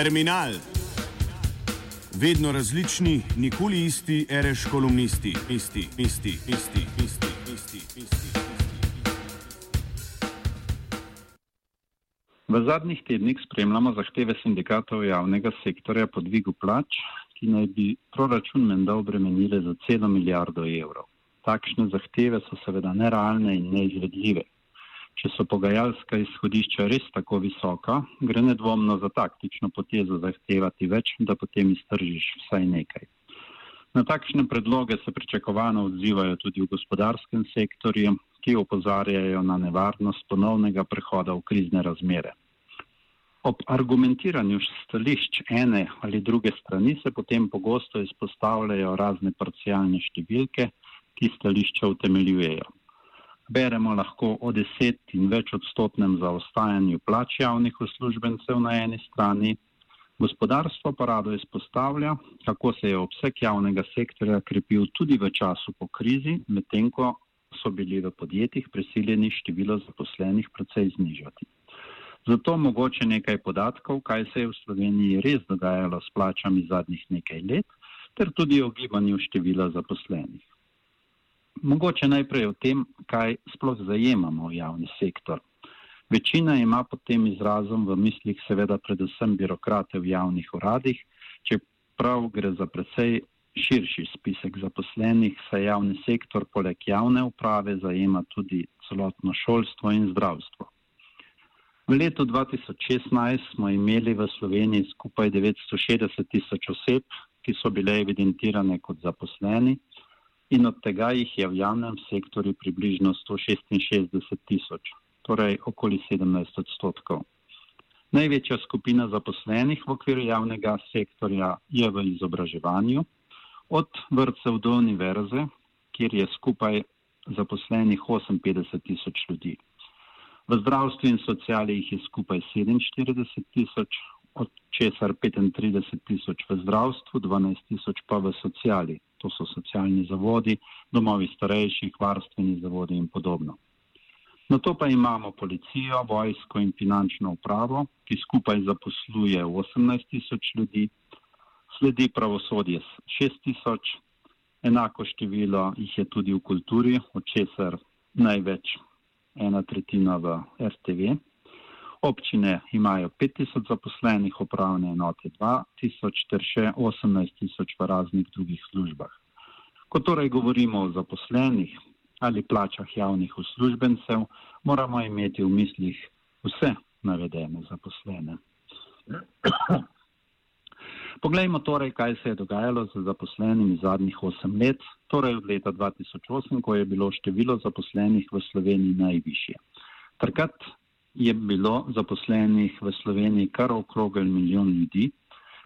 Terminal. Vedno različni, nikoli isti, reš kolumnisti, isti, isti, isti, isti, isti, isti. V zadnjih tednih spremljamo zahteve sindikatov javnega sektorja po dvigu plač, ki naj bi proračun menda obremenile za celo milijardo evrov. Takšne zahteve so seveda nerealne in neizvedljive. Če so pogajalska izhodišča res tako visoka, gre nedvomno za taktično potezo zahtevati več, da potem iztržiš vsaj nekaj. Na takšne predloge se pričakovano odzivajo tudi v gospodarskem sektorju, ki opozarjajo na nevarnost ponovnega prehoda v krizne razmere. Ob argumentiranju stališč ene ali druge strani se potem pogosto izpostavljajo razne parcialne številke, ki stališča utemeljujejo beremo lahko o deset in več odstotnem zaostajanju plač javnih uslužbencev na eni strani, gospodarstvo pa rado izpostavlja, kako se je obseg javnega sektorja krepil tudi v času po krizi, medtem ko so bili v podjetjih prisiljeni število zaposlenih precej znižati. Zato mogoče nekaj podatkov, kaj se je v Sloveniji res dogajalo s plačami zadnjih nekaj let, ter tudi o gibanju števila zaposlenih. Mogoče najprej o tem, kaj sploh zajemamo v javni sektor. Večina ima pod tem izrazom v mislih seveda predvsem birokrate v javnih uradih, čeprav gre za precej širši spisek zaposlenih, saj javni sektor poleg javne uprave zajema tudi celotno šolstvo in zdravstvo. V letu 2016 smo imeli v Sloveniji skupaj 960 tisoč oseb, ki so bile evidentirane kot zaposleni, in od tega jih je v javnem sektorju približno 166 tisoč, torej okoli 17 odstotkov. Največja skupina zaposlenih v okviru javnega sektorja je v izobraževanju, od vrtcev do univerze, kjer je skupaj zaposlenih 58 tisoč ljudi. V zdravstvu in sociali jih je skupaj 47 tisoč, od česar 35 tisoč v zdravstvu, 12 tisoč pa v sociali to so socialni zavodi, domovi starejših, varstveni zavodi in podobno. Na to pa imamo policijo, vojsko in finančno upravo, ki skupaj zaposluje 18 tisoč ljudi, sledi pravosodje 6 tisoč, enako število jih je tudi v kulturi, od česar največ ena tretjina v RTV. Občine imajo 5000 zaposlenih, upravne enote 2000 ter še 18 tisoč v raznih drugih službah. Ko torej govorimo o zaposlenih ali plačah javnih uslužbencev, moramo imeti v mislih vse navedene zaposlene. Poglejmo torej, kaj se je dogajalo z zaposlenimi zadnjih 8 let, torej od leta 2008, ko je bilo število zaposlenih v Sloveniji najvišje. Takrat je bilo zaposlenih v Sloveniji kar okrogel milijon ljudi,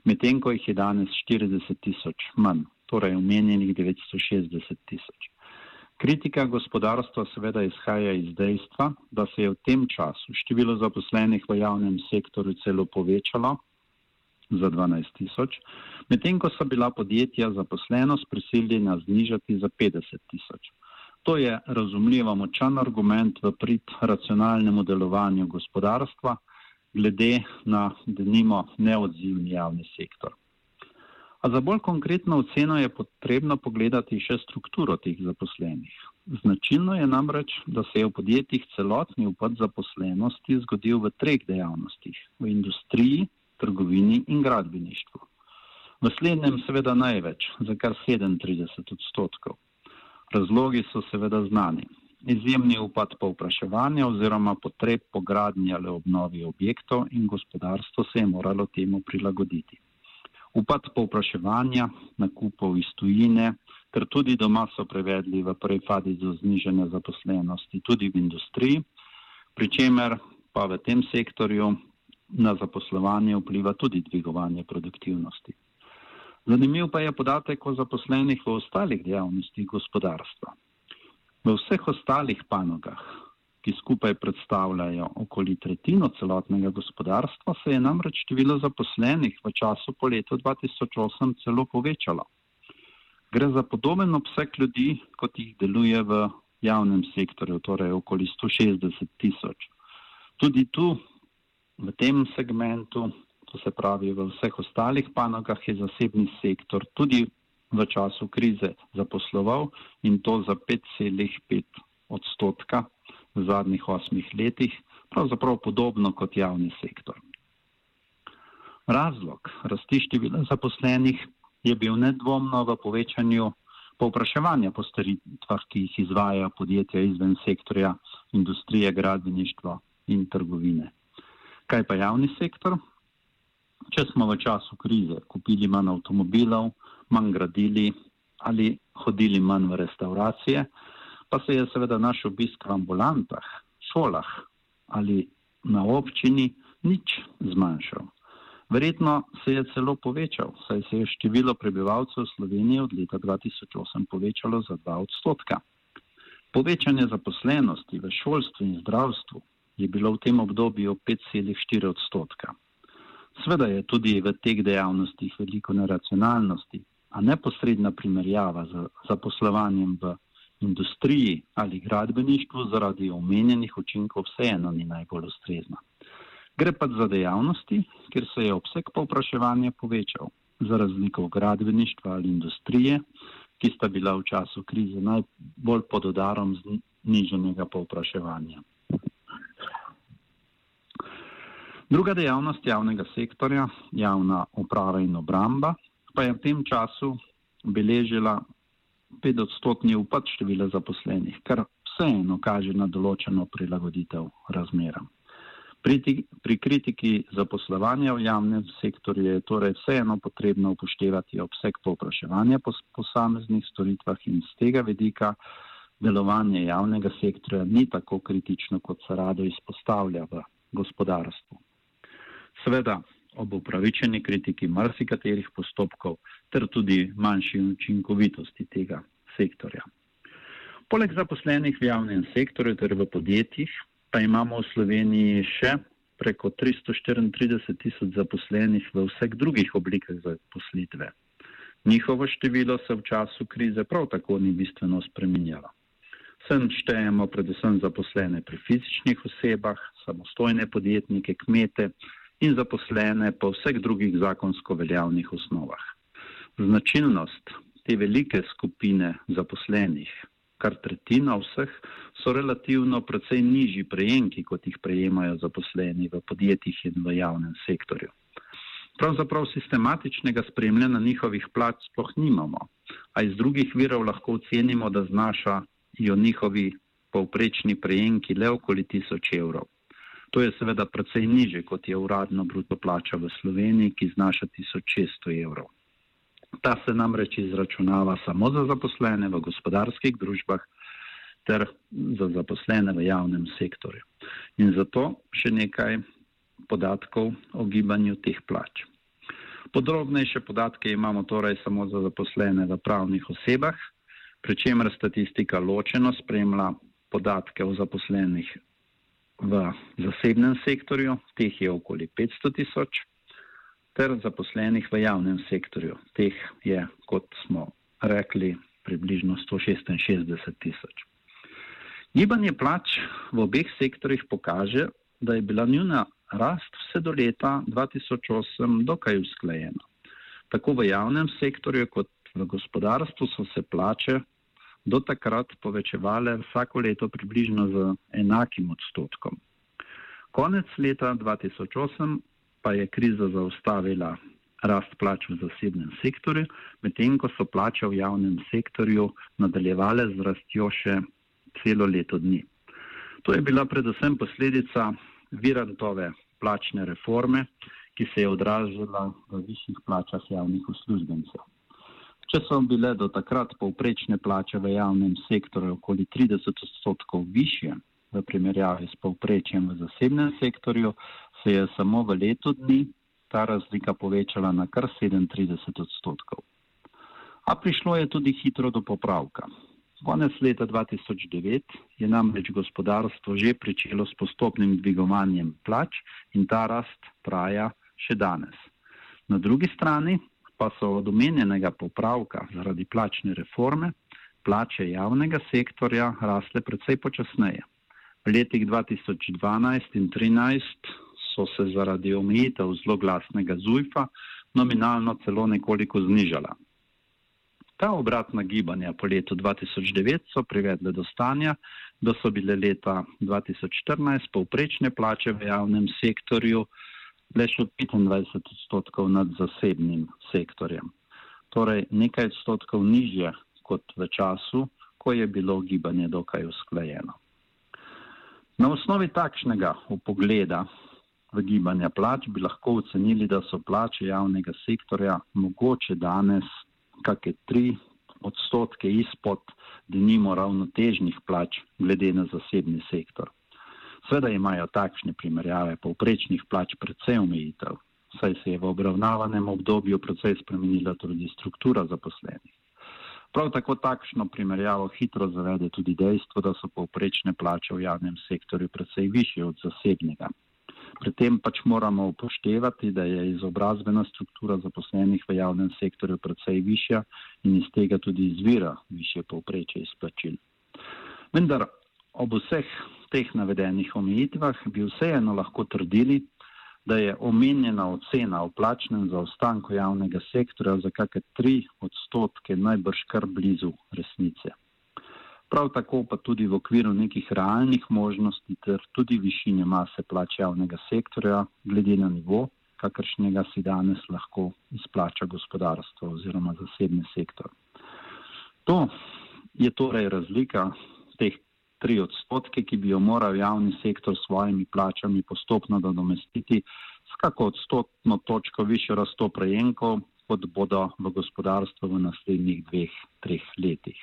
medtem ko jih je danes 40 tisoč manj, torej omenjenih 960 tisoč. Kritika gospodarstva seveda izhaja iz dejstva, da se je v tem času število zaposlenih v javnem sektorju celo povečalo za 12 tisoč, medtem ko so bila podjetja zaposlenost prisiljena znižati za 50 tisoč. To je razumljivo močan argument v prid racionalnemu delovanju gospodarstva, glede na denimo neodzivni javni sektor. A za bolj konkretno oceno je potrebno pogledati še strukturo teh zaposlenih. Značilno je namreč, da se je v podjetjih celotni upad zaposlenosti zgodil v treh dejavnostih: v industriji, trgovini in gradbeništvu. V slednjem seveda največ, za kar 37 odstotkov. Razlogi so seveda znani. Izjemni upad povpraševanja oziroma potreb po gradnji ali obnovi objektov in gospodarstvo se je moralo temu prilagoditi. Upad povpraševanja, nakupov iz tujine ter tudi doma so prevedli v prvi fazi do znižanja zaposlenosti tudi v industriji, pri čemer pa v tem sektorju na zaposlovanje vpliva tudi dvigovanje produktivnosti. Zanimiv pa je podatek o zaposlenih v ostalih dejavnostih gospodarstva. V vseh ostalih panogah, ki skupaj predstavljajo okoli tretjino celotnega gospodarstva, se je namreč število zaposlenih v času po letu 2008 celo povečalo. Gre za podoben obseg ljudi, kot jih deluje v javnem sektorju, torej okoli 160 tisoč. Tudi tu, v tem segmentu, to se pravi v vseh ostalih panogah, je zasebni sektor tudi v času krize zaposloval in to za 5,5 odstotka v zadnjih osmih letih, pravzaprav podobno kot javni sektor. Razlog rasti števila zaposlenih je bil nedvomno v povečanju povpraševanja po storitvah, ki jih izvajajo podjetja izven sektorja industrije, gradbeništva in trgovine. Kaj pa javni sektor? Če smo v času krize kupili manj avtomobilov, manj gradili ali hodili manj v restauracije, pa se je seveda naš obisk v ambulantah, šolah ali na občini nič zmanjšal. Verjetno se je celo povečal, saj se je število prebivalcev Slovenije od leta 2008 povečalo za 2 odstotka. Povečanje zaposlenosti v šolstvu in zdravstvu je bilo v tem obdobju 5,4 odstotka. Sveda je tudi v teh dejavnostih veliko neracionalnosti, a neposredna primerjava z zaposlovanjem v industriji ali gradbeništvu zaradi omenjenih učinkov vseeno ni najbolj ustrezna. Gre pa za dejavnosti, kjer se je obseg povpraševanja povečal, za razliko od gradbeništva ali industrije, ki sta bila v času krize najbolj pod udarom zniženega povpraševanja. Druga dejavnost javnega sektorja, javna uprava in obramba, pa je v tem času beležila petodstotni upad števila zaposlenih, kar vseeno kaže na določeno prilagoditev razmeram. Pri, pri kritiki zaposlovanja v javnem sektorju je torej vseeno potrebno upoštevati obseg povpraševanja po posameznih storitvah in z tega vedika delovanje javnega sektorja ni tako kritično, kot se rado izpostavlja v gospodarstvu. Sveda, ob upravičeni kritiki marsikaterih postopkov ter tudi manjši učinkovitosti tega sektorja. Poleg zaposlenih v javnem sektorju ter v podjetjih pa imamo v Sloveniji še preko 334 tisoč zaposlenih v vseh drugih oblikah zaposlitve. Njihovo število se v času krize prav tako ni bistveno spremenjalo. Sem štejemo predvsem zaposlene pri fizičnih osebah, samostojne podjetnike, kmete, in zaposlene po vseh drugih zakonsko veljavnih osnovah. Značilnost te velike skupine zaposlenih, kar tretjina vseh, so relativno precej nižji prejemki, kot jih prejemajo zaposleni v podjetjih in v javnem sektorju. Pravzaprav sistematičnega spremljanja njihovih plač sploh nimamo, a iz drugih virov lahko ocenimo, da znašajo njihovi povprečni prejemki le okoli tisoč evrov. To je seveda precej niže, kot je uradno bruto plača v Sloveniji, ki znaša 1600 evrov. Ta se namreč izračunava samo za zaposlene v gospodarskih družbah ter za zaposlene v javnem sektorju. In zato še nekaj podatkov o gibanju teh plač. Podrobnejše podatke imamo torej samo za zaposlene v pravnih osebah, pri čemer statistika ločeno spremlja podatke o zaposlenih v zasebnem sektorju, teh je okoli 500 tisoč, ter zaposlenih v javnem sektorju, teh je, kot smo rekli, približno 166 tisoč. Gibanje plač v obeh sektorjih pokaže, da je bila njuna rast vse do leta 2008 dokaj usklajena. Tako v javnem sektorju kot v gospodarstvu so se plače do takrat povečevale vsako leto približno z enakim odstotkom. Konec leta 2008 pa je kriza zaustavila rast plač v zasebnem sektorju, medtem ko so plače v javnem sektorju nadaljevale z rastjo še celo leto dni. To je bila predvsem posledica virantove plačne reforme, ki se je odražala v višjih plačah javnih uslužbencev. Če so bile do takrat povprečne plače v javnem sektorju okoli 30 odstotkov više v primerjavi s povprečjem v zasebnem sektorju, se je samo v letu dni ta razlika povečala na kar 37 odstotkov. A prišlo je tudi hitro do popravka. Konec leta 2009 je namreč gospodarstvo že pričelo s postopnim dvigovanjem plač in ta rast traja še danes. Na drugi strani pa so od omenjenega popravka zaradi plačne reforme plače javnega sektorja rasle precej počasneje. V letih 2012 in 2013 so se zaradi omejitev zloglasnega zujfa nominalno celo nekoliko znižala. Ta obratna gibanja po letu 2009 so privedle do stanja, da so bile leta 2014 povprečne plače v javnem sektorju le še 25 odstotkov nad zasebnim sektorjem. Torej nekaj odstotkov nižje kot v času, ko je bilo gibanje dokaj usklajeno. Na osnovi takšnega upogleda v gibanja plač bi lahko ocenili, da so plače javnega sektorja mogoče danes kakšne tri odstotke izpod denimo ravnotežnih plač glede na zasebni sektor. Sveda imajo takšne primerjave povprečnih plač predvsej omejitev, saj se je v obravnavanem obdobju precej spremenila tudi struktura zaposlenih. Prav tako takšno primerjavo hitro zavede tudi dejstvo, da so povprečne plače v javnem sektorju precej više od zasebnega. Pri tem pač moramo upoštevati, da je izobrazbena struktura zaposlenih v javnem sektorju precej višja in iz tega tudi izvira više povpreče izplačil. Vendar ob vseh teh navedenih omejitvah bi vseeno lahko trdili, da je omenjena ocena o plačnem zaostanku javnega sektorja za kakšne tri odstotke najbrž kar blizu resnice. Prav tako pa tudi v okviru nekih realnih možnosti ter tudi višine mase plač javnega sektorja glede na nivo, kakršnega si danes lahko izplača gospodarstvo oziroma zasebni sektor. To je torej razlika teh tri odstotke, ki bi jo moral javni sektor s svojimi plačami postopno nadomestiti s kako odstotno točko više rasto prejemkov, kot bodo v gospodarstvu v naslednjih dveh, treh letih.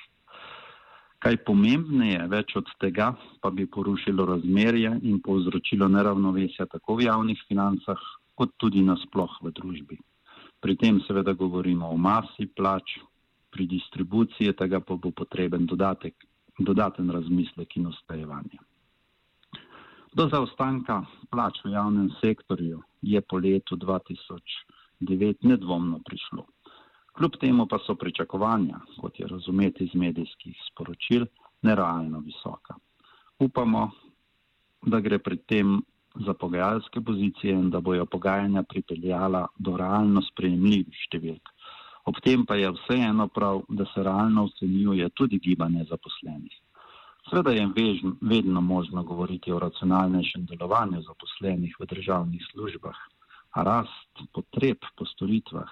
Kaj pomembneje več od tega, pa bi porušilo razmerje in povzročilo neravnovesja tako v javnih financah, kot tudi nasploh v družbi. Pri tem seveda govorimo o masi plač, pri distribuciji tega pa bo potreben dodatek dodaten razmislek in ustajevanje. Do zaostanka plač v javnem sektorju je po letu 2009 nedvomno prišlo. Kljub temu pa so pričakovanja, kot je razumeti iz medijskih sporočil, nerealno visoka. Upamo, da gre pri tem za pogajalske pozicije in da bojo pogajanja pripeljala do realno sprejemljivih številk. Ob tem pa je vseeno prav, da se realno ocenjuje tudi gibanje zaposlenih. Sveda je vedno možno govoriti o racionalnejšem delovanju zaposlenih v državnih službah, a rast potreb po storitvah,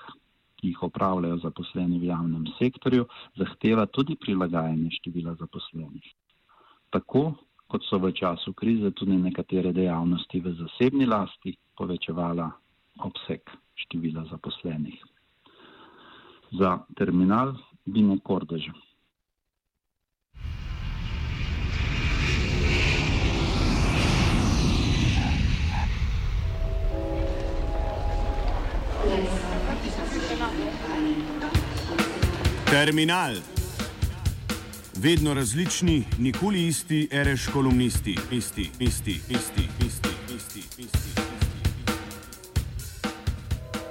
ki jih opravljajo zaposleni v javnem sektorju, zahteva tudi prilagajanje števila zaposlenih. Tako kot so v času krize tudi nekatere dejavnosti v zasebni lasti povečevala obseg števila zaposlenih za terminal Bine Kordeža. Terminal. Vedno različni, nikoli isti, reš kolumnisti, isti, isti, isti, isti, isti, isti. isti.